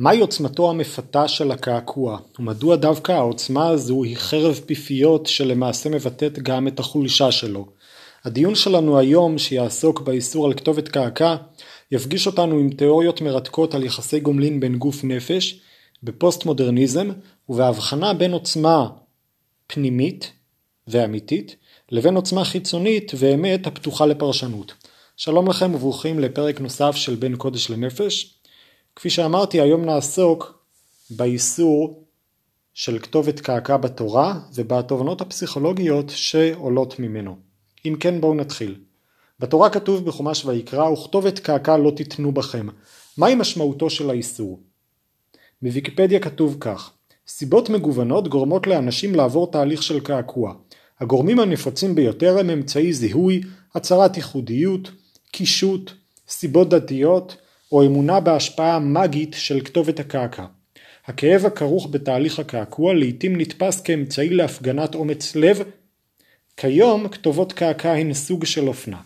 מהי עוצמתו המפתה של הקעקוע, ומדוע דווקא העוצמה הזו היא חרב פיפיות שלמעשה מבטאת גם את החולשה שלו. הדיון שלנו היום, שיעסוק באיסור על כתובת קעקע, יפגיש אותנו עם תיאוריות מרתקות על יחסי גומלין בין גוף נפש, בפוסט מודרניזם, ובהבחנה בין עוצמה פנימית ואמיתית, לבין עוצמה חיצונית ואמת הפתוחה לפרשנות. שלום לכם וברוכים לפרק נוסף של בין קודש לנפש. כפי שאמרתי, היום נעסוק באיסור של כתובת קעקע בתורה ובתובנות הפסיכולוגיות שעולות ממנו. אם כן בואו נתחיל. בתורה כתוב בחומש ויקרא וכתובת קעקע לא תיתנו בכם. מהי משמעותו של האיסור? בוויקיפדיה כתוב כך סיבות מגוונות גורמות לאנשים לעבור תהליך של קעקוע. הגורמים הנפוצים ביותר הם אמצעי זיהוי, הצהרת ייחודיות, קישוט, סיבות דתיות או אמונה בהשפעה מגית של כתובת הקעקע. הכאב הכרוך בתהליך הקעקוע לעיתים נתפס כאמצעי להפגנת אומץ לב. כיום כתובות קעקע הן סוג של אופנה.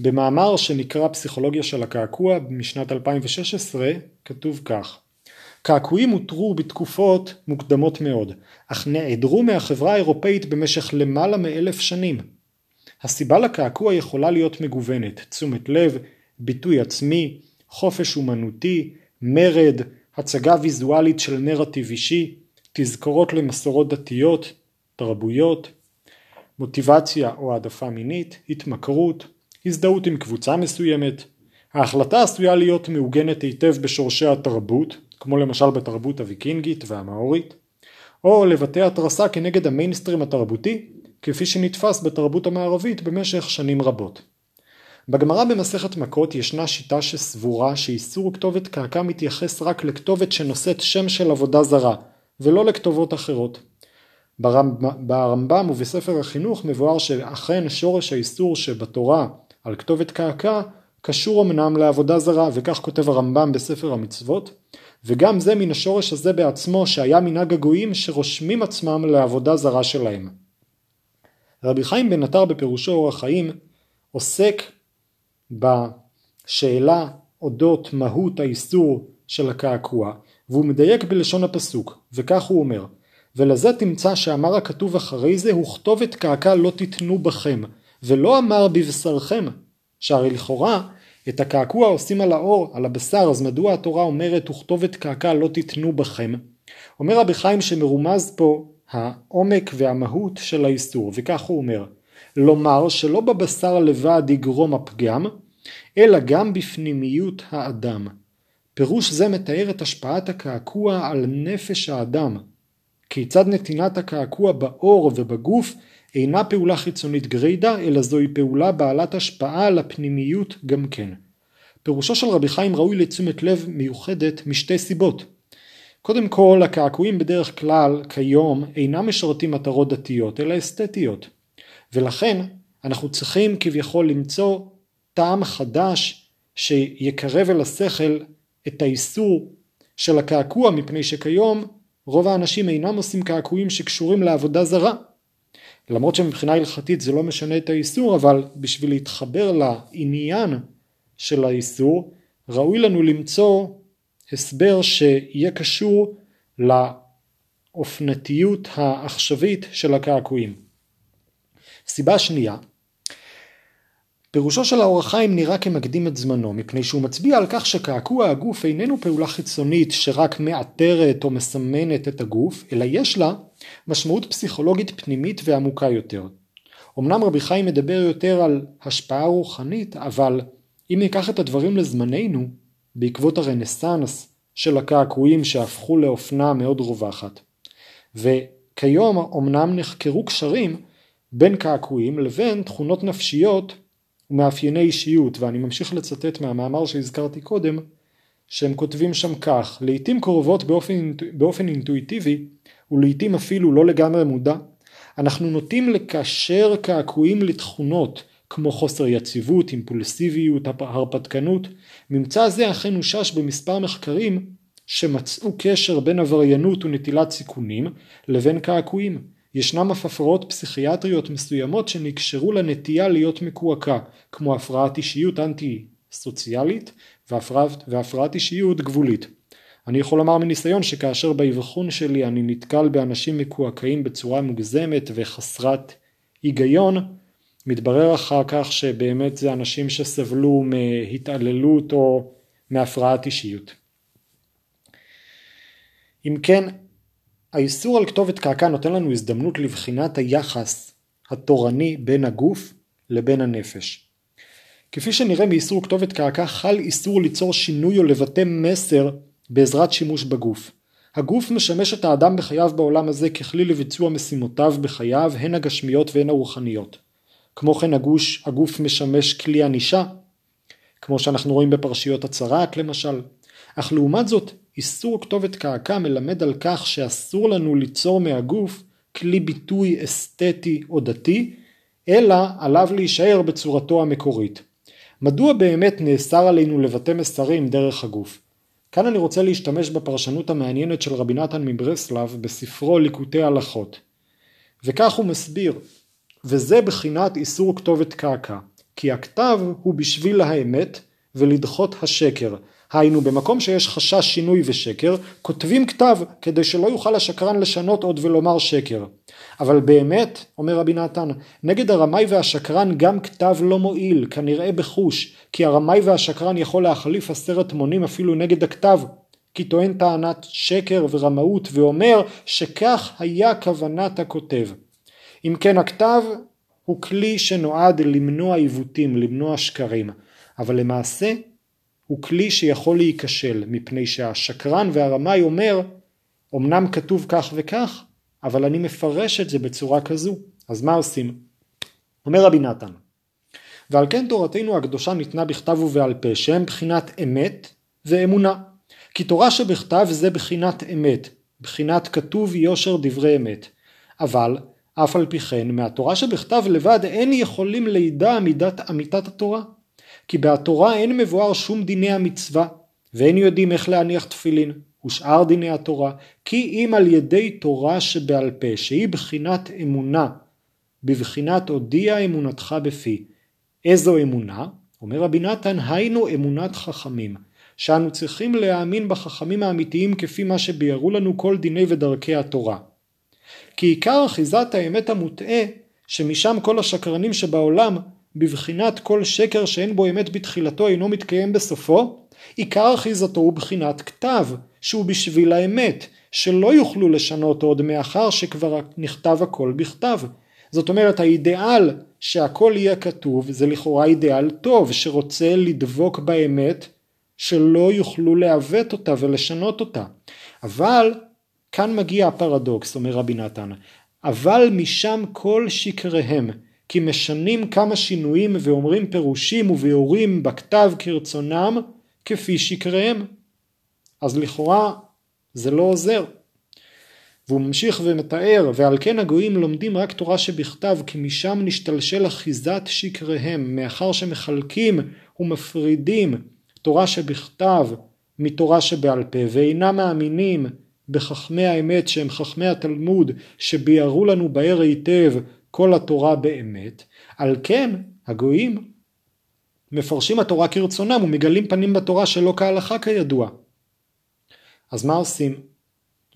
במאמר שנקרא פסיכולוגיה של הקעקוע משנת 2016 כתוב כך קעקועים הותרו בתקופות מוקדמות מאוד, אך נעדרו מהחברה האירופאית במשך למעלה מאלף שנים. הסיבה לקעקוע יכולה להיות מגוונת, תשומת לב, ביטוי עצמי, חופש אומנותי, מרד, הצגה ויזואלית של נרטיב אישי, תזכורות למסורות דתיות, תרבויות, מוטיבציה או העדפה מינית, התמכרות, הזדהות עם קבוצה מסוימת. ההחלטה עשויה להיות מעוגנת היטב בשורשי התרבות, כמו למשל בתרבות הוויקינגית והמאורית, או לבטא התרסה כנגד המיינסטרים התרבותי, כפי שנתפס בתרבות המערבית במשך שנים רבות. בגמרא במסכת מכות ישנה שיטה שסבורה שאיסור כתובת קעקע מתייחס רק לכתובת שנושאת שם של עבודה זרה, ולא לכתובות אחרות. ברמב"ם ובספר החינוך מבואר שאכן שורש האיסור שבתורה על כתובת קעקע קשור אמנם לעבודה זרה, וכך כותב הרמב"ם בספר המצוות, וגם זה מן השורש הזה בעצמו שהיה מנהג הגויים שרושמים עצמם לעבודה זרה שלהם. רבי חיים בן עטר בפירושו אורח חיים עוסק בשאלה אודות מהות האיסור של הקעקוע והוא מדייק בלשון הפסוק וכך הוא אומר ולזה תמצא שאמר הכתוב אחרי זה וכתובת קעקע לא תיתנו בכם ולא אמר בבשרכם שהרי לכאורה את הקעקוע עושים על האור, על הבשר, אז מדוע התורה אומרת וכתובת קעקע לא תיתנו בכם? אומר רבי חיים שמרומז פה העומק והמהות של האיסור, וכך הוא אומר, לומר שלא בבשר לבד יגרום הפגם, אלא גם בפנימיות האדם. פירוש זה מתאר את השפעת הקעקוע על נפש האדם. כיצד נתינת הקעקוע בעור ובגוף אינה פעולה חיצונית גרידא, אלא זוהי פעולה בעלת השפעה על הפנימיות גם כן. פירושו של רבי חיים ראוי לתשומת לב מיוחדת משתי סיבות. קודם כל, הקעקועים בדרך כלל כיום אינם משרתים מטרות דתיות, אלא אסתטיות. ולכן, אנחנו צריכים כביכול למצוא טעם חדש שיקרב אל השכל את האיסור של הקעקוע, מפני שכיום רוב האנשים אינם עושים קעקועים שקשורים לעבודה זרה. למרות שמבחינה הלכתית זה לא משנה את האיסור, אבל בשביל להתחבר לעניין של האיסור, ראוי לנו למצוא הסבר שיהיה קשור לאופנתיות העכשווית של הקעקועים. סיבה שנייה, פירושו של האור החיים נראה כמקדים את זמנו, מפני שהוא מצביע על כך שקעקוע הגוף איננו פעולה חיצונית שרק מאתרת או מסמנת את הגוף, אלא יש לה משמעות פסיכולוגית פנימית ועמוקה יותר. אמנם רבי חיים מדבר יותר על השפעה רוחנית, אבל אם ניקח את הדברים לזמננו, בעקבות הרנסאנס של הקעקועים שהפכו לאופנה מאוד רווחת, וכיום אמנם נחקרו קשרים בין קעקועים לבין תכונות נפשיות ומאפייני אישיות, ואני ממשיך לצטט מהמאמר שהזכרתי קודם, שהם כותבים שם כך, לעיתים קרובות באופן, באופן אינטואיטיבי ולעיתים אפילו לא לגמרי מודע, אנחנו נוטים לקשר קעקועים לתכונות כמו חוסר יציבות, אימפולסיביות, הרפתקנות. ממצא זה אכן הושש במספר מחקרים שמצאו קשר בין עבריינות ונטילת סיכונים לבין קעקועים. ישנם אף הפרעות פסיכיאטריות מסוימות שנקשרו לנטייה להיות מקועקע, כמו הפרעת אישיות אנטי סוציאלית והפרעת, והפרעת אישיות גבולית. אני יכול לומר מניסיון שכאשר באבחון שלי אני נתקל באנשים מקועקעים בצורה מוגזמת וחסרת היגיון, מתברר אחר כך שבאמת זה אנשים שסבלו מהתעללות או מהפרעת אישיות. אם כן, האיסור על כתובת קעקע נותן לנו הזדמנות לבחינת היחס התורני בין הגוף לבין הנפש. כפי שנראה מאיסור כתובת קעקע חל איסור ליצור שינוי או לבטא מסר בעזרת שימוש בגוף. הגוף משמש את האדם בחייו בעולם הזה ככלי לביצוע משימותיו בחייו הן הגשמיות והן הרוחניות. כמו כן הגוש, הגוף משמש כלי ענישה, כמו שאנחנו רואים בפרשיות הצרת למשל. אך לעומת זאת איסור כתובת קעקע מלמד על כך שאסור לנו ליצור מהגוף כלי ביטוי אסתטי או דתי, אלא עליו להישאר בצורתו המקורית. מדוע באמת נאסר עלינו לבטא מסרים דרך הגוף? כאן אני רוצה להשתמש בפרשנות המעניינת של רבי נתן מברסלב בספרו ליקוטי הלכות. וכך הוא מסביר, וזה בחינת איסור כתובת קעקע, כי הכתב הוא בשביל האמת ולדחות השקר, היינו במקום שיש חשש שינוי ושקר, כותבים כתב כדי שלא יוכל השקרן לשנות עוד ולומר שקר. אבל באמת, אומר רבי נתן, נגד הרמאי והשקרן גם כתב לא מועיל, כנראה בחוש, כי הרמאי והשקרן יכול להחליף עשרת מונים אפילו נגד הכתב, כי טוען טענת שקר ורמאות ואומר שכך היה כוונת הכותב. אם כן הכתב הוא כלי שנועד למנוע עיוותים, למנוע שקרים, אבל למעשה הוא כלי שיכול להיכשל, מפני שהשקרן והרמאי אומר, אמנם כתוב כך וכך, אבל אני מפרש את זה בצורה כזו, אז מה עושים? אומר רבי נתן, ועל כן תורתנו הקדושה ניתנה בכתב ובעל פה, שהם בחינת אמת ואמונה. כי תורה שבכתב זה בחינת אמת, בחינת כתוב יושר דברי אמת. אבל, אף על פי כן, מהתורה שבכתב לבד אין יכולים לידע מידת אמיתת התורה. כי בהתורה אין מבואר שום דיני המצווה, ואין יודעים איך להניח תפילין, ושאר דיני התורה, כי אם על ידי תורה שבעל פה, שהיא בחינת אמונה, בבחינת הודיע אמונתך בפי. איזו אמונה? אומר רבי נתן, היינו אמונת חכמים, שאנו צריכים להאמין בחכמים האמיתיים כפי מה שביארו לנו כל דיני ודרכי התורה. כי עיקר אחיזת האמת המוטעה, שמשם כל השקרנים שבעולם בבחינת כל שקר שאין בו אמת בתחילתו אינו מתקיים בסופו, עיקר אחיזתו הוא בחינת כתב, שהוא בשביל האמת, שלא יוכלו לשנות עוד מאחר שכבר נכתב הכל בכתב. זאת אומרת האידיאל שהכל יהיה כתוב זה לכאורה אידיאל טוב שרוצה לדבוק באמת שלא יוכלו לעוות אותה ולשנות אותה. אבל כאן מגיע הפרדוקס אומר רבי נתן אבל משם כל שקריהם כי משנים כמה שינויים ואומרים פירושים וביאורים בכתב כרצונם כפי שקריהם. אז לכאורה זה לא עוזר. והוא ממשיך ומתאר ועל כן הגויים לומדים רק תורה שבכתב כי משם נשתלשל אחיזת שקריהם מאחר שמחלקים ומפרידים תורה שבכתב מתורה שבעל פה ואינם מאמינים בחכמי האמת שהם חכמי התלמוד שביארו לנו באר היטב כל התורה באמת, על כן הגויים מפרשים התורה כרצונם ומגלים פנים בתורה שלא כהלכה כידוע. אז מה עושים?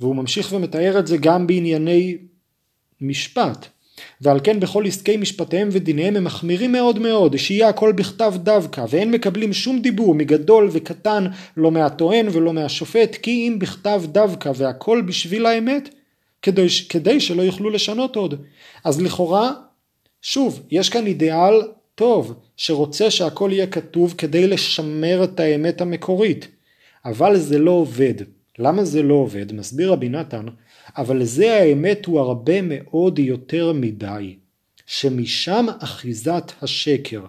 והוא ממשיך ומתאר את זה גם בענייני משפט. ועל כן בכל עסקי משפטיהם ודיניהם הם מחמירים מאוד מאוד, שיהיה הכל בכתב דווקא, ואין מקבלים שום דיבור מגדול וקטן, לא מהטוען ולא מהשופט, כי אם בכתב דווקא והכל בשביל האמת, כדי, כדי שלא יוכלו לשנות עוד. אז לכאורה, שוב, יש כאן אידיאל טוב, שרוצה שהכל יהיה כתוב כדי לשמר את האמת המקורית. אבל זה לא עובד. למה זה לא עובד? מסביר רבי נתן, אבל זה האמת הוא הרבה מאוד יותר מדי, שמשם אחיזת השקר.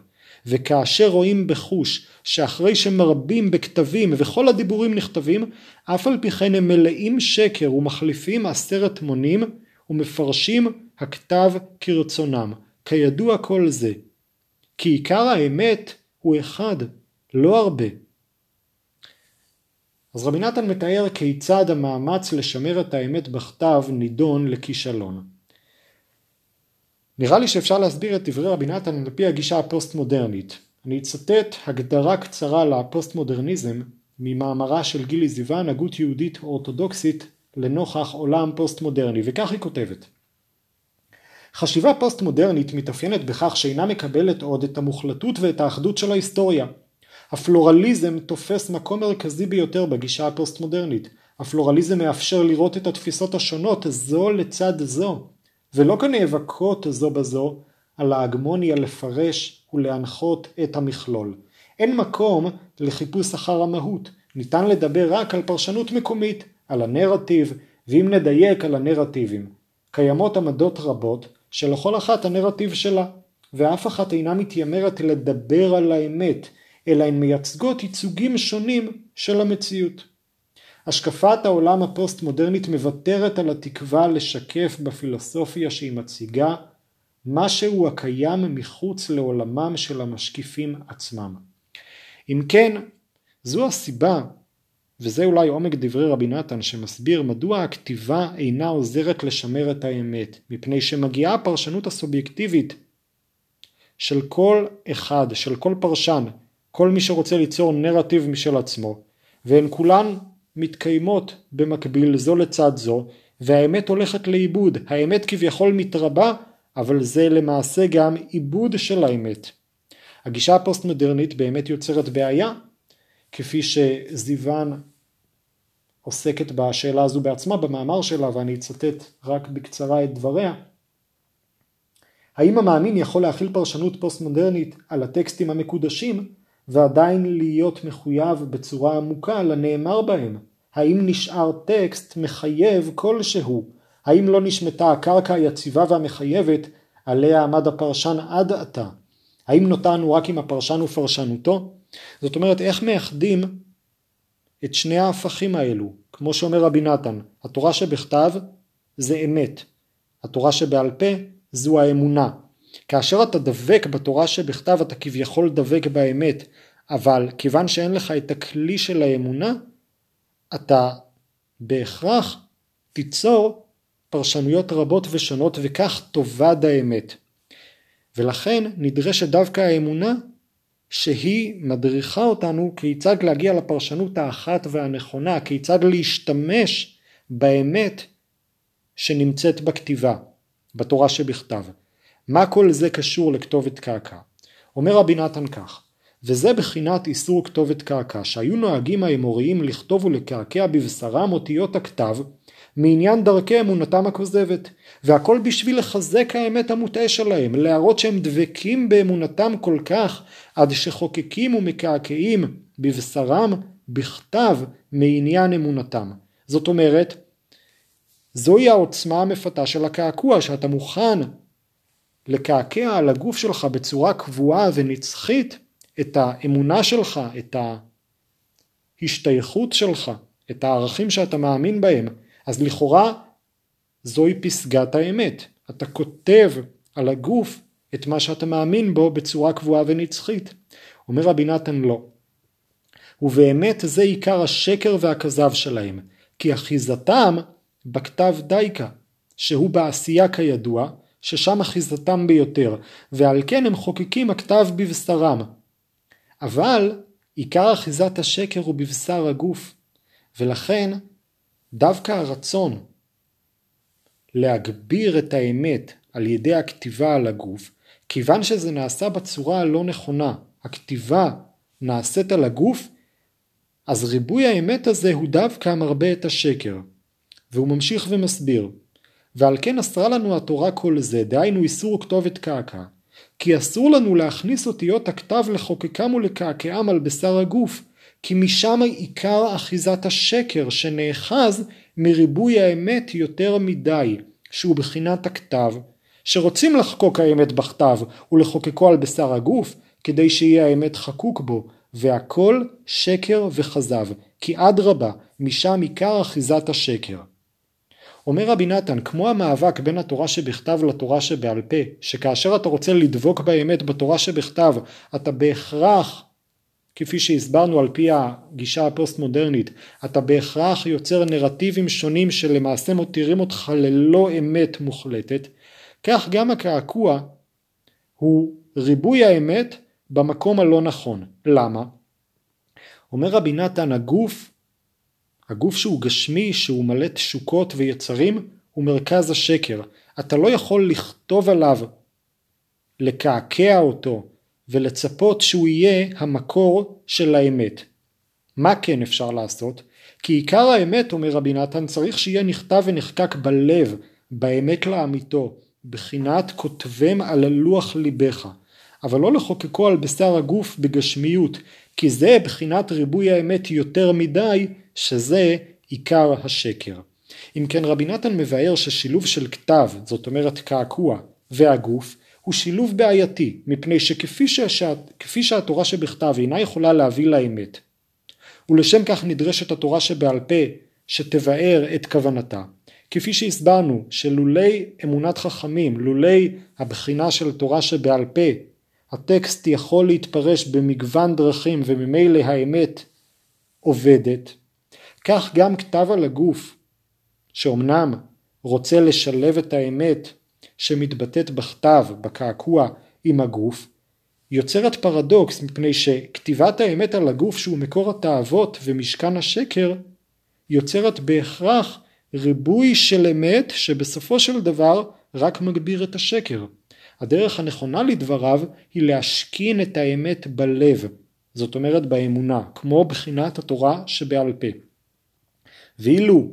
וכאשר רואים בחוש שאחרי שמרבים בכתבים וכל הדיבורים נכתבים, אף על פי כן הם מלאים שקר ומחליפים עשרת מונים ומפרשים הכתב כרצונם. כידוע כל זה. כי עיקר האמת הוא אחד, לא הרבה. אז רבי נתן מתאר כיצד המאמץ לשמר את האמת בכתב נידון לכישלון. נראה לי שאפשר להסביר את דברי רבי נתן על פי הגישה הפוסט מודרנית. אני אצטט הגדרה קצרה לפוסט מודרניזם ממאמרה של גילי זיוון, הגות יהודית אורתודוקסית לנוכח עולם פוסט מודרני, וכך היא כותבת: חשיבה פוסט מודרנית מתאפיינת בכך שאינה מקבלת עוד את המוחלטות ואת האחדות של ההיסטוריה. הפלורליזם תופס מקום מרכזי ביותר בגישה הפוסט מודרנית. הפלורליזם מאפשר לראות את התפיסות השונות זו לצד זו, ולא כנאבקות זו בזו על ההגמוניה לפרש ולהנחות את המכלול. אין מקום לחיפוש אחר המהות, ניתן לדבר רק על פרשנות מקומית, על הנרטיב, ואם נדייק על הנרטיבים. קיימות עמדות רבות שלכל אחת הנרטיב שלה, ואף אחת אינה מתיימרת לדבר על האמת, אלא הן מייצגות ייצוגים שונים של המציאות. השקפת העולם הפוסט מודרנית מוותרת על התקווה לשקף בפילוסופיה שהיא מציגה משהו הקיים מחוץ לעולמם של המשקיפים עצמם. אם כן, זו הסיבה, וזה אולי עומק דברי רבי נתן שמסביר מדוע הכתיבה אינה עוזרת לשמר את האמת, מפני שמגיעה הפרשנות הסובייקטיבית של כל אחד, של כל פרשן, כל מי שרוצה ליצור נרטיב משל עצמו, והן כולן מתקיימות במקביל זו לצד זו, והאמת הולכת לאיבוד, האמת כביכול מתרבה, אבל זה למעשה גם איבוד של האמת. הגישה הפוסט מודרנית באמת יוצרת בעיה, כפי שזיוון עוסקת בשאלה הזו בעצמה במאמר שלה, ואני אצטט רק בקצרה את דבריה. האם המאמין יכול להכיל פרשנות פוסט מודרנית על הטקסטים המקודשים ועדיין להיות מחויב בצורה עמוקה לנאמר בהם? האם נשאר טקסט מחייב כלשהו? האם לא נשמטה הקרקע היציבה והמחייבת עליה עמד הפרשן עד עתה? האם נותרנו רק עם הפרשן ופרשנותו? זאת אומרת, איך מאחדים את שני ההפכים האלו? כמו שאומר רבי נתן, התורה שבכתב זה אמת, התורה שבעל פה זו האמונה. כאשר אתה דבק בתורה שבכתב אתה כביכול דבק באמת, אבל כיוון שאין לך את הכלי של האמונה, אתה בהכרח תיצור פרשנויות רבות ושונות וכך תאבד האמת. ולכן נדרשת דווקא האמונה שהיא מדריכה אותנו כיצד להגיע לפרשנות האחת והנכונה, כיצד להשתמש באמת שנמצאת בכתיבה, בתורה שבכתב. מה כל זה קשור לכתובת קעקע? אומר רבי נתן כך, וזה בחינת איסור כתובת קעקע, שהיו נוהגים האמוריים לכתוב ולקעקע בבשרם אותיות הכתב, מעניין דרכי אמונתם הכוזבת, והכל בשביל לחזק האמת המוטעה שלהם, להראות שהם דבקים באמונתם כל כך, עד שחוקקים ומקעקעים בבשרם בכתב מעניין אמונתם. זאת אומרת, זוהי העוצמה המפתה של הקעקוע, שאתה מוכן לקעקע על הגוף שלך בצורה קבועה ונצחית את האמונה שלך, את ההשתייכות שלך, את הערכים שאתה מאמין בהם, אז לכאורה זוהי פסגת האמת. אתה כותב על הגוף את מה שאתה מאמין בו בצורה קבועה ונצחית. אומר רבי נתן לא. ובאמת זה עיקר השקר והכזב שלהם, כי אחיזתם בכתב דייקה, שהוא בעשייה כידוע, ששם אחיזתם ביותר, ועל כן הם חוקקים הכתב בבשרם. אבל עיקר אחיזת השקר הוא בבשר הגוף, ולכן דווקא הרצון להגביר את האמת על ידי הכתיבה על הגוף, כיוון שזה נעשה בצורה הלא נכונה, הכתיבה נעשית על הגוף, אז ריבוי האמת הזה הוא דווקא מרבה את השקר. והוא ממשיך ומסביר, ועל כן אסרה לנו התורה כל זה, דהיינו איסור כתובת קעקע, כי אסור לנו להכניס אותיות הכתב לחוקקם ולקעקעם על בשר הגוף, כי משם עיקר אחיזת השקר שנאחז מריבוי האמת יותר מדי, שהוא בחינת הכתב, שרוצים לחקוק האמת בכתב ולחוקקו על בשר הגוף, כדי שיהיה האמת חקוק בו, והכל שקר וכזב, כי אדרבה, משם עיקר אחיזת השקר. אומר רבי נתן, כמו המאבק בין התורה שבכתב לתורה שבעל פה, שכאשר אתה רוצה לדבוק באמת בתורה שבכתב, אתה בהכרח כפי שהסברנו על פי הגישה הפוסט מודרנית, אתה בהכרח יוצר נרטיבים שונים שלמעשה מותירים אותך ללא אמת מוחלטת, כך גם הקעקוע הוא ריבוי האמת במקום הלא נכון. למה? אומר רבי נתן, הגוף, הגוף שהוא גשמי, שהוא מלא תשוקות ויצרים, הוא מרכז השקר. אתה לא יכול לכתוב עליו, לקעקע אותו, ולצפות שהוא יהיה המקור של האמת. מה כן אפשר לעשות? כי עיקר האמת, אומר רבי נתן, צריך שיהיה נכתב ונחקק בלב, באמת לאמיתו, בחינת כותבם על לוח ליבך. אבל לא לחוקקו על בשר הגוף בגשמיות, כי זה בחינת ריבוי האמת יותר מדי, שזה עיקר השקר. אם כן רבי נתן מבאר ששילוב של כתב, זאת אומרת קעקוע, והגוף, הוא שילוב בעייתי, מפני שכפי ששה, שהתורה שבכתב אינה יכולה להביא לאמת, ולשם כך נדרשת התורה שבעל פה שתבאר את כוונתה. כפי שהסברנו שלולי אמונת חכמים, לולי הבחינה של תורה שבעל פה, הטקסט יכול להתפרש במגוון דרכים וממילא האמת עובדת, כך גם כתב על הגוף, שאומנם רוצה לשלב את האמת שמתבטאת בכתב, בקעקוע, עם הגוף, יוצרת פרדוקס מפני שכתיבת האמת על הגוף שהוא מקור התאוות ומשכן השקר יוצרת בהכרח ריבוי של אמת שבסופו של דבר רק מגביר את השקר. הדרך הנכונה לדבריו היא להשכין את האמת בלב, זאת אומרת באמונה, כמו בחינת התורה שבעל פה. ואילו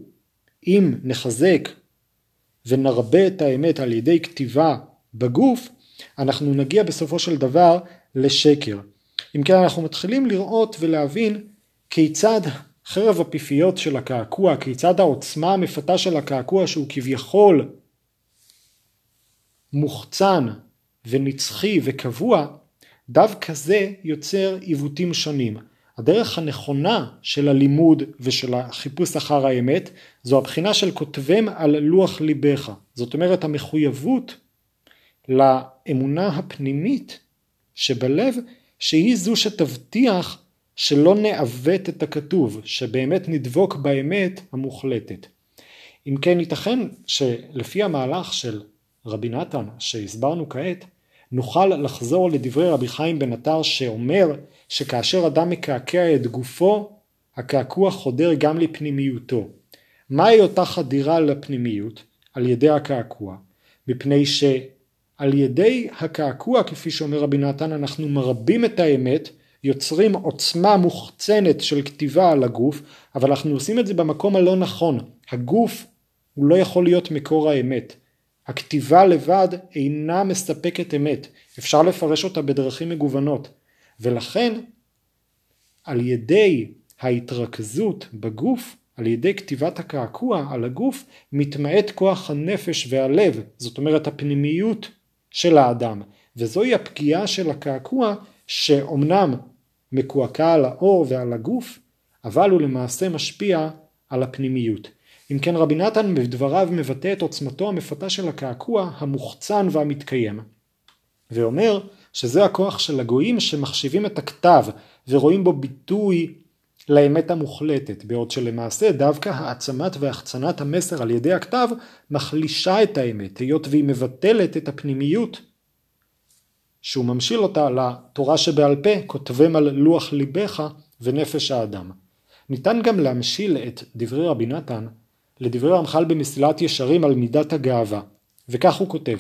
אם נחזק ונרבה את האמת על ידי כתיבה בגוף, אנחנו נגיע בסופו של דבר לשקר. אם כן אנחנו מתחילים לראות ולהבין כיצד חרב הפיפיות של הקעקוע, כיצד העוצמה המפתה של הקעקוע שהוא כביכול מוחצן ונצחי וקבוע, דווקא זה יוצר עיוותים שונים. הדרך הנכונה של הלימוד ושל החיפוש אחר האמת זו הבחינה של כותבם על לוח ליבך. זאת אומרת המחויבות לאמונה הפנימית שבלב שהיא זו שתבטיח שלא נעוות את הכתוב, שבאמת נדבוק באמת המוחלטת. אם כן ייתכן שלפי המהלך של רבי נתן שהסברנו כעת, נוכל לחזור לדברי רבי חיים בן עטר שאומר שכאשר אדם מקעקע את גופו, הקעקוע חודר גם לפנימיותו. מהי אותה חדירה לפנימיות? על ידי הקעקוע. מפני שעל ידי הקעקוע, כפי שאומר רבי נתן, אנחנו מרבים את האמת, יוצרים עוצמה מוחצנת של כתיבה על הגוף, אבל אנחנו עושים את זה במקום הלא נכון. הגוף הוא לא יכול להיות מקור האמת. הכתיבה לבד אינה מספקת אמת, אפשר לפרש אותה בדרכים מגוונות, ולכן על ידי ההתרכזות בגוף, על ידי כתיבת הקעקוע על הגוף, מתמעט כוח הנפש והלב, זאת אומרת הפנימיות של האדם, וזוהי הפגיעה של הקעקוע שאומנם מקועקע על האור ועל הגוף, אבל הוא למעשה משפיע על הפנימיות. אם כן רבי נתן בדבריו מבטא את עוצמתו המפתה של הקעקוע המוחצן והמתקיים. ואומר שזה הכוח של הגויים שמחשיבים את הכתב ורואים בו ביטוי לאמת המוחלטת, בעוד שלמעשה דווקא העצמת והחצנת המסר על ידי הכתב מחלישה את האמת, היות והיא מבטלת את הפנימיות שהוא ממשיל אותה לתורה שבעל פה, כותבם על לוח ליבך ונפש האדם. ניתן גם להמשיל את דברי רבי נתן לדברי רמח"ל במסילת ישרים על מידת הגאווה, וכך הוא כותב: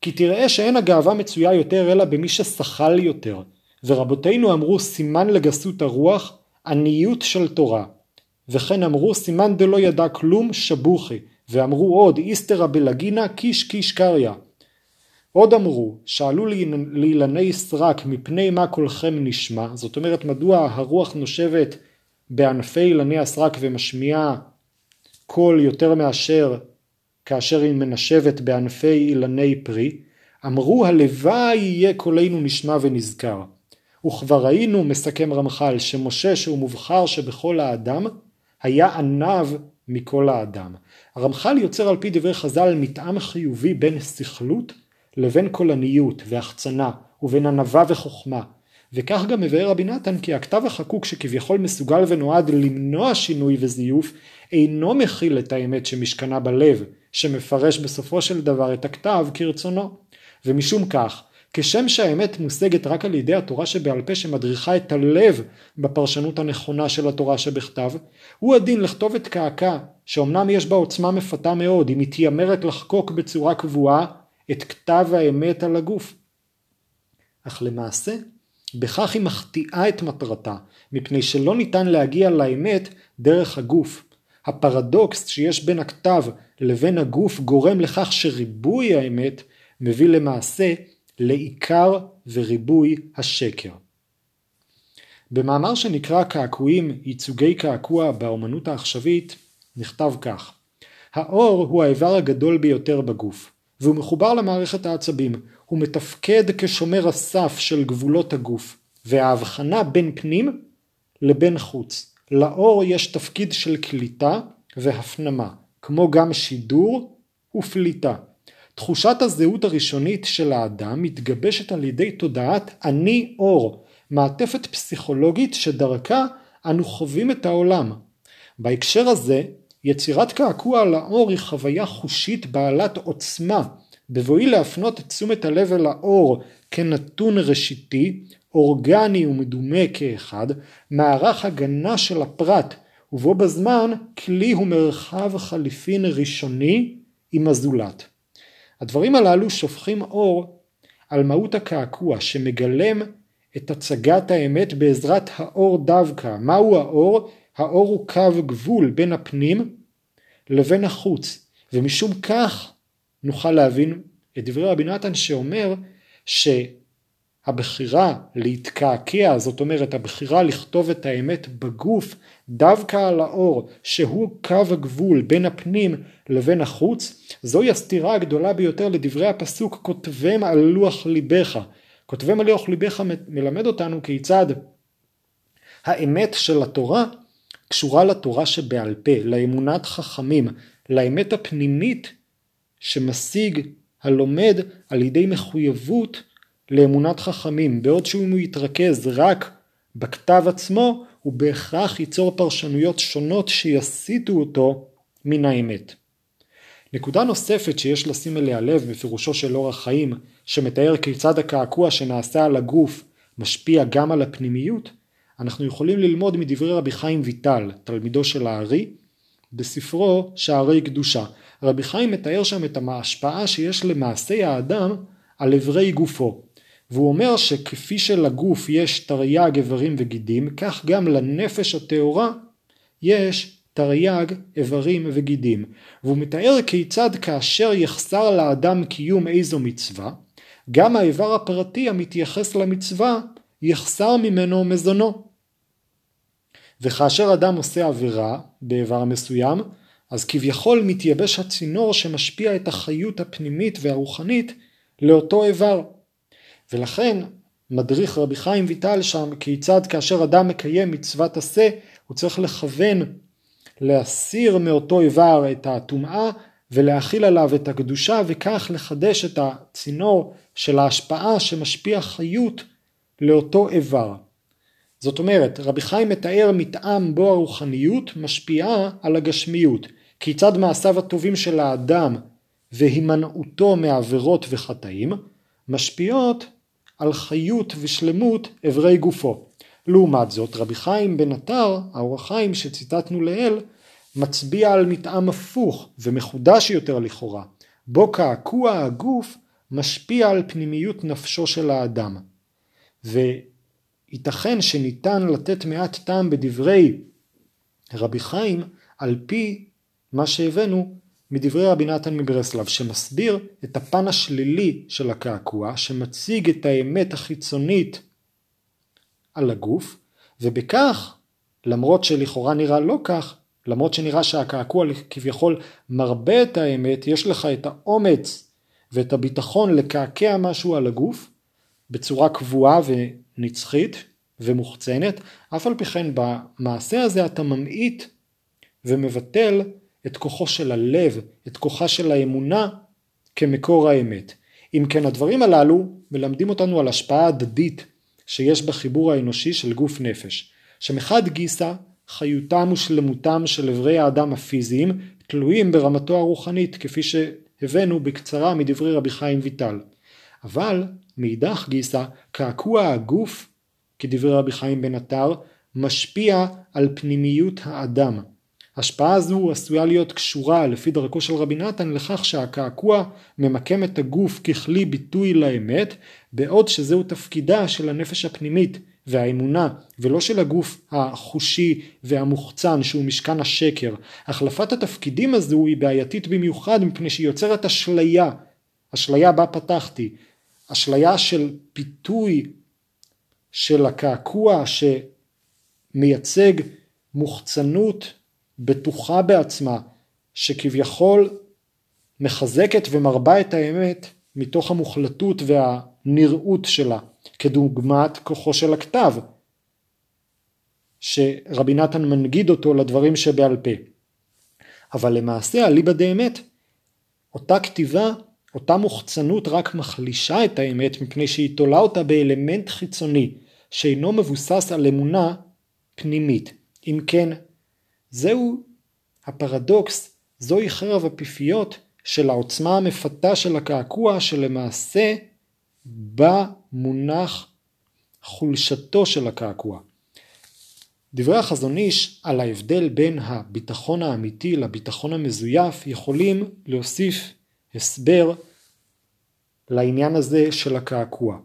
כי תראה שאין הגאווה מצויה יותר אלא במי ששכל יותר, ורבותינו אמרו סימן לגסות הרוח, עניות של תורה. וכן אמרו סימן דלא ידע כלום שבוכי, ואמרו עוד איסתרא בלגינה קיש קיש קריא. עוד אמרו, שאלו לאילני סרק מפני מה קולכם נשמע, זאת אומרת מדוע הרוח נושבת בענפי אילני הסרק ומשמיעה קול יותר מאשר כאשר היא מנשבת בענפי אילני פרי, אמרו הלוואי יהיה קולנו נשמע ונזכר. וכבר ראינו, מסכם רמח"ל, שמשה שהוא מובחר שבכל האדם, היה עניו מכל האדם. הרמח"ל יוצר על פי דברי חז"ל מתאם חיובי בין סכלות לבין קולניות והחצנה ובין ענווה וחוכמה. וכך גם מבאר רבי נתן כי הכתב החקוק שכביכול מסוגל ונועד למנוע שינוי וזיוף אינו מכיל את האמת שמשכנה בלב שמפרש בסופו של דבר את הכתב כרצונו. ומשום כך כשם שהאמת מושגת רק על ידי התורה שבעל פה שמדריכה את הלב בפרשנות הנכונה של התורה שבכתב, הוא הדין לכתוב את קעקע, שאומנם יש בה עוצמה מפתה מאוד, היא מתיימרת לחקוק בצורה קבועה את כתב האמת על הגוף. אך למעשה, בכך היא מחטיאה את מטרתה, מפני שלא ניתן להגיע לאמת דרך הגוף. הפרדוקס שיש בין הכתב לבין הגוף גורם לכך שריבוי האמת מביא למעשה לעיקר וריבוי השקר. במאמר שנקרא קעקועים ייצוגי קעקוע באמנות העכשווית נכתב כך האור הוא האיבר הגדול ביותר בגוף והוא מחובר למערכת העצבים הוא מתפקד כשומר הסף של גבולות הגוף וההבחנה בין פנים לבין חוץ לאור יש תפקיד של קליטה והפנמה כמו גם שידור ופליטה תחושת הזהות הראשונית של האדם מתגבשת על ידי תודעת אני אור, מעטפת פסיכולוגית שדרכה אנו חווים את העולם. בהקשר הזה, יצירת קעקוע על האור היא חוויה חושית בעלת עוצמה, בבואי להפנות את תשומת הלב אל האור כנתון ראשיתי, אורגני ומדומה כאחד, מערך הגנה של הפרט, ובו בזמן כלי ומרחב חליפין ראשוני עם הזולת. הדברים הללו שופכים אור על מהות הקעקוע שמגלם את הצגת האמת בעזרת האור דווקא. מהו האור? האור הוא קו גבול בין הפנים לבין החוץ ומשום כך נוכל להבין את דברי רבי נתן שאומר ש... הבחירה להתקעקע, זאת אומרת הבחירה לכתוב את האמת בגוף דווקא על האור שהוא קו הגבול בין הפנים לבין החוץ, זוהי הסתירה הגדולה ביותר לדברי הפסוק כותבם על לוח ליבך. כותבם על לוח ליבך מלמד אותנו כיצד האמת של התורה קשורה לתורה שבעל פה, לאמונת חכמים, לאמת הפנימית שמשיג הלומד על ידי מחויבות לאמונת חכמים, בעוד שאם הוא יתרכז רק בכתב עצמו, הוא בהכרח ייצור פרשנויות שונות שיסיטו אותו מן האמת. נקודה נוספת שיש לשים אליה לב בפירושו של אורח חיים, שמתאר כיצד הקעקוע שנעשה על הגוף משפיע גם על הפנימיות, אנחנו יכולים ללמוד מדברי רבי חיים ויטל, תלמידו של הארי, בספרו שערי קדושה. רבי חיים מתאר שם את ההשפעה שיש למעשי האדם על אברי גופו. והוא אומר שכפי שלגוף יש תרי"ג איברים וגידים, כך גם לנפש הטהורה יש תרי"ג איברים וגידים. והוא מתאר כיצד כאשר יחסר לאדם קיום איזו מצווה, גם האיבר הפרטי המתייחס למצווה יחסר ממנו מזונו. וכאשר אדם עושה עבירה באיבר מסוים, אז כביכול מתייבש הצינור שמשפיע את החיות הפנימית והרוחנית לאותו איבר. ולכן מדריך רבי חיים ויטל שם כיצד כאשר אדם מקיים מצוות עשה הוא צריך לכוון להסיר מאותו איבר את הטומאה ולהכיל עליו את הקדושה וכך לחדש את הצינור של ההשפעה שמשפיע חיות לאותו איבר. זאת אומרת רבי חיים מתאר מתאם בו הרוחניות משפיעה על הגשמיות כיצד מעשיו הטובים של האדם והימנעותו מעבירות וחטאים משפיעות על חיות ושלמות אברי גופו. לעומת זאת רבי חיים בן עטר, האור החיים שציטטנו לעיל, מצביע על מתאם הפוך ומחודש יותר לכאורה, בו קעקוע הגוף משפיע על פנימיות נפשו של האדם. וייתכן שניתן לתת מעט טעם בדברי רבי חיים על פי מה שהבאנו מדברי רבי נתן מברסלב שמסביר את הפן השלילי של הקעקוע שמציג את האמת החיצונית על הגוף ובכך למרות שלכאורה נראה לא כך למרות שנראה שהקעקוע כביכול מרבה את האמת יש לך את האומץ ואת הביטחון לקעקע משהו על הגוף בצורה קבועה ונצחית ומוחצנת אף על פי כן במעשה הזה אתה ממעיט ומבטל את כוחו של הלב, את כוחה של האמונה כמקור האמת. אם כן הדברים הללו מלמדים אותנו על השפעה הדדית שיש בחיבור האנושי של גוף נפש, שמחד גיסא חיותם ושלמותם של אברי האדם הפיזיים תלויים ברמתו הרוחנית כפי שהבאנו בקצרה מדברי רבי חיים ויטל. אבל מאידך גיסא, קעקוע הגוף, כדברי רבי חיים בן עטר, משפיע על פנימיות האדם. השפעה זו עשויה להיות קשורה לפי דרכו של רבי נתן לכך שהקעקוע ממקם את הגוף ככלי ביטוי לאמת בעוד שזהו תפקידה של הנפש הפנימית והאמונה ולא של הגוף החושי והמוחצן שהוא משכן השקר. החלפת התפקידים הזו היא בעייתית במיוחד מפני שהיא יוצרת אשליה, אשליה בה פתחתי, אשליה של פיתוי של הקעקוע שמייצג מוחצנות בטוחה בעצמה, שכביכול מחזקת ומרבה את האמת מתוך המוחלטות והנראות שלה, כדוגמת כוחו של הכתב, שרבי נתן מנגיד אותו לדברים שבעל פה. אבל למעשה אליבא דאמת, אותה כתיבה, אותה מוחצנות רק מחלישה את האמת מפני שהיא תולה אותה באלמנט חיצוני שאינו מבוסס על אמונה פנימית. אם כן, זהו הפרדוקס, זוהי חרב הפיפיות של העוצמה המפתה של הקעקוע שלמעשה בה מונח חולשתו של הקעקוע. דברי החזון איש על ההבדל בין הביטחון האמיתי לביטחון המזויף יכולים להוסיף הסבר לעניין הזה של הקעקוע.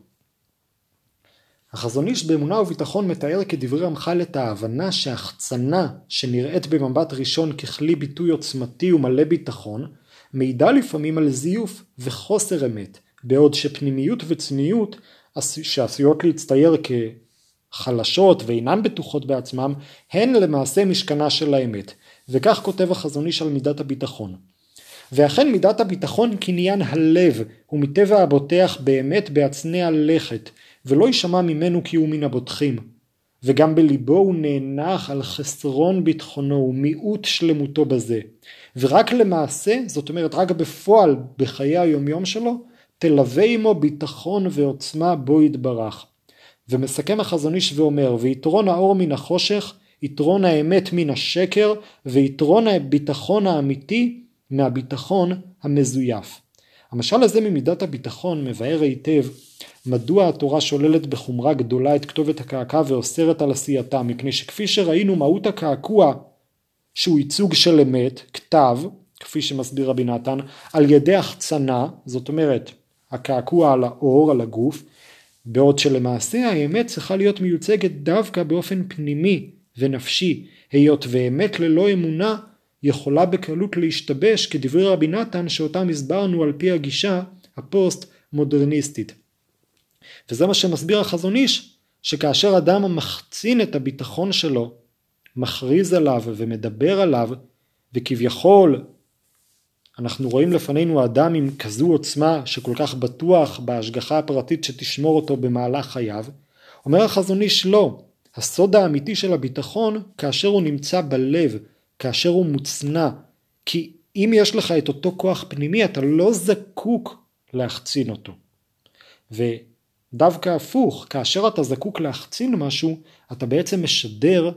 החזון איש באמונה וביטחון מתאר כדברי רמח"ל את ההבנה שהחצנה שנראית במבט ראשון ככלי ביטוי עוצמתי ומלא ביטחון, מעידה לפעמים על זיוף וחוסר אמת, בעוד שפנימיות וצניעות שעשויות להצטייר כחלשות ואינן בטוחות בעצמם, הן למעשה משכנה של האמת, וכך כותב החזון איש על מידת הביטחון. ואכן מידת הביטחון קניין הלב, ומטבע הבוטח באמת בהצנע לכת, ולא יישמע ממנו כי הוא מן הבוטחים. וגם בליבו הוא נאנח על חסרון ביטחונו ומיעוט שלמותו בזה. ורק למעשה, זאת אומרת רק בפועל בחיי היומיום שלו, תלווה עמו ביטחון ועוצמה בו יתברך. ומסכם החזון איש ואומר, ויתרון האור מן החושך, יתרון האמת מן השקר, ויתרון הביטחון האמיתי מהביטחון המזויף. המשל הזה ממידת הביטחון מבאר היטב מדוע התורה שוללת בחומרה גדולה את כתובת הקעקע ואוסרת על עשייתה מפני שכפי שראינו מהות הקעקוע שהוא ייצוג של אמת, כתב, כפי שמסביר רבי נתן, על ידי החצנה, זאת אומרת הקעקוע על האור, על הגוף, בעוד שלמעשה האמת צריכה להיות מיוצגת דווקא באופן פנימי ונפשי, היות ואמת ללא אמונה יכולה בקלות להשתבש כדברי רבי נתן שאותם הסברנו על פי הגישה הפוסט מודרניסטית. וזה מה שמסביר החזון איש, שכאשר אדם מחצין את הביטחון שלו, מכריז עליו ומדבר עליו, וכביכול אנחנו רואים לפנינו אדם עם כזו עוצמה שכל כך בטוח בהשגחה הפרטית שתשמור אותו במהלך חייו, אומר החזון איש לא, הסוד האמיתי של הביטחון כאשר הוא נמצא בלב, כאשר הוא מוצנע, כי אם יש לך את אותו כוח פנימי אתה לא זקוק להחצין אותו. ודווקא הפוך, כאשר אתה זקוק להחצין משהו, אתה בעצם משדר,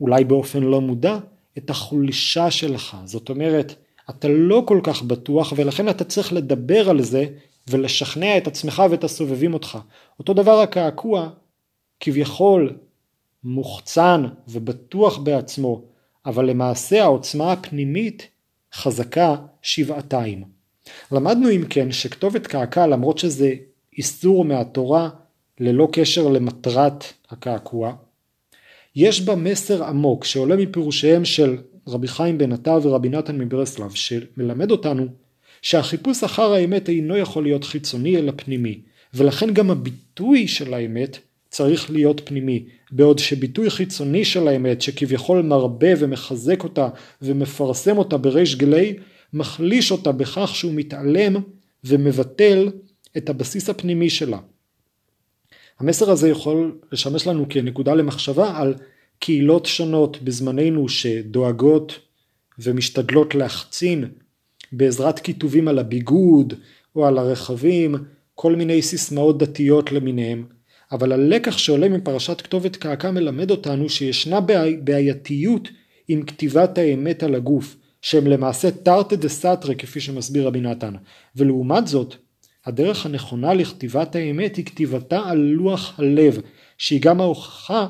אולי באופן לא מודע, את החולשה שלך. זאת אומרת, אתה לא כל כך בטוח ולכן אתה צריך לדבר על זה ולשכנע את עצמך ואת הסובבים אותך. אותו דבר הקעקוע כביכול מוחצן ובטוח בעצמו, אבל למעשה העוצמה הפנימית חזקה שבעתיים. למדנו אם כן שכתובת קעקע למרות שזה איסור מהתורה ללא קשר למטרת הקעקוע, יש בה מסר עמוק שעולה מפירושיהם של רבי חיים בן עטר ורבי נתן מברסלב שמלמד אותנו שהחיפוש אחר האמת אינו יכול להיות חיצוני אלא פנימי ולכן גם הביטוי של האמת צריך להיות פנימי בעוד שביטוי חיצוני של האמת שכביכול מרבה ומחזק אותה ומפרסם אותה בריש גלי מחליש אותה בכך שהוא מתעלם ומבטל את הבסיס הפנימי שלה. המסר הזה יכול לשמש לנו כנקודה למחשבה על קהילות שונות בזמננו שדואגות ומשתדלות להחצין בעזרת כיתובים על הביגוד או על הרכבים, כל מיני סיסמאות דתיות למיניהם, אבל הלקח שעולה מפרשת כתובת קעקע מלמד אותנו שישנה בעייתיות עם כתיבת האמת על הגוף, שהם למעשה תרתי דה סתרי כפי שמסביר רבי נתן, ולעומת זאת, הדרך הנכונה לכתיבת האמת היא כתיבתה על לוח הלב, שהיא גם ההוכחה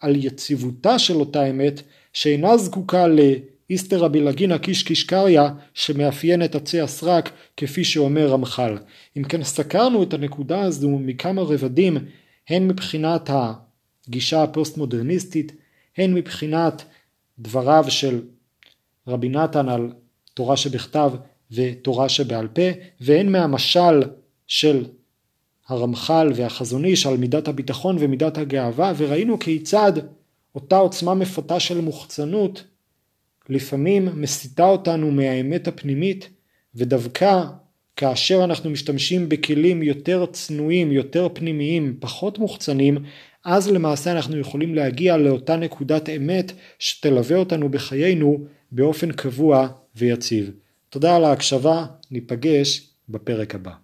על יציבותה של אותה אמת, שאינה זקוקה לאיסתרא בלגינא קיש קיש קריא שמאפיין את עצי הסרק כפי שאומר רמח"ל. אם כן סקרנו את הנקודה הזו מכמה רבדים הן מבחינת הגישה הפוסט מודרניסטית הן מבחינת דבריו של רבי נתן על תורה שבכתב ותורה שבעל פה והן מהמשל של הרמח"ל והחזון איש על מידת הביטחון ומידת הגאווה וראינו כיצד אותה עוצמה מפתה של מוחצנות לפעמים מסיטה אותנו מהאמת הפנימית ודווקא כאשר אנחנו משתמשים בכלים יותר צנועים, יותר פנימיים, פחות מוחצנים, אז למעשה אנחנו יכולים להגיע לאותה נקודת אמת שתלווה אותנו בחיינו באופן קבוע ויציב. תודה על ההקשבה, ניפגש בפרק הבא.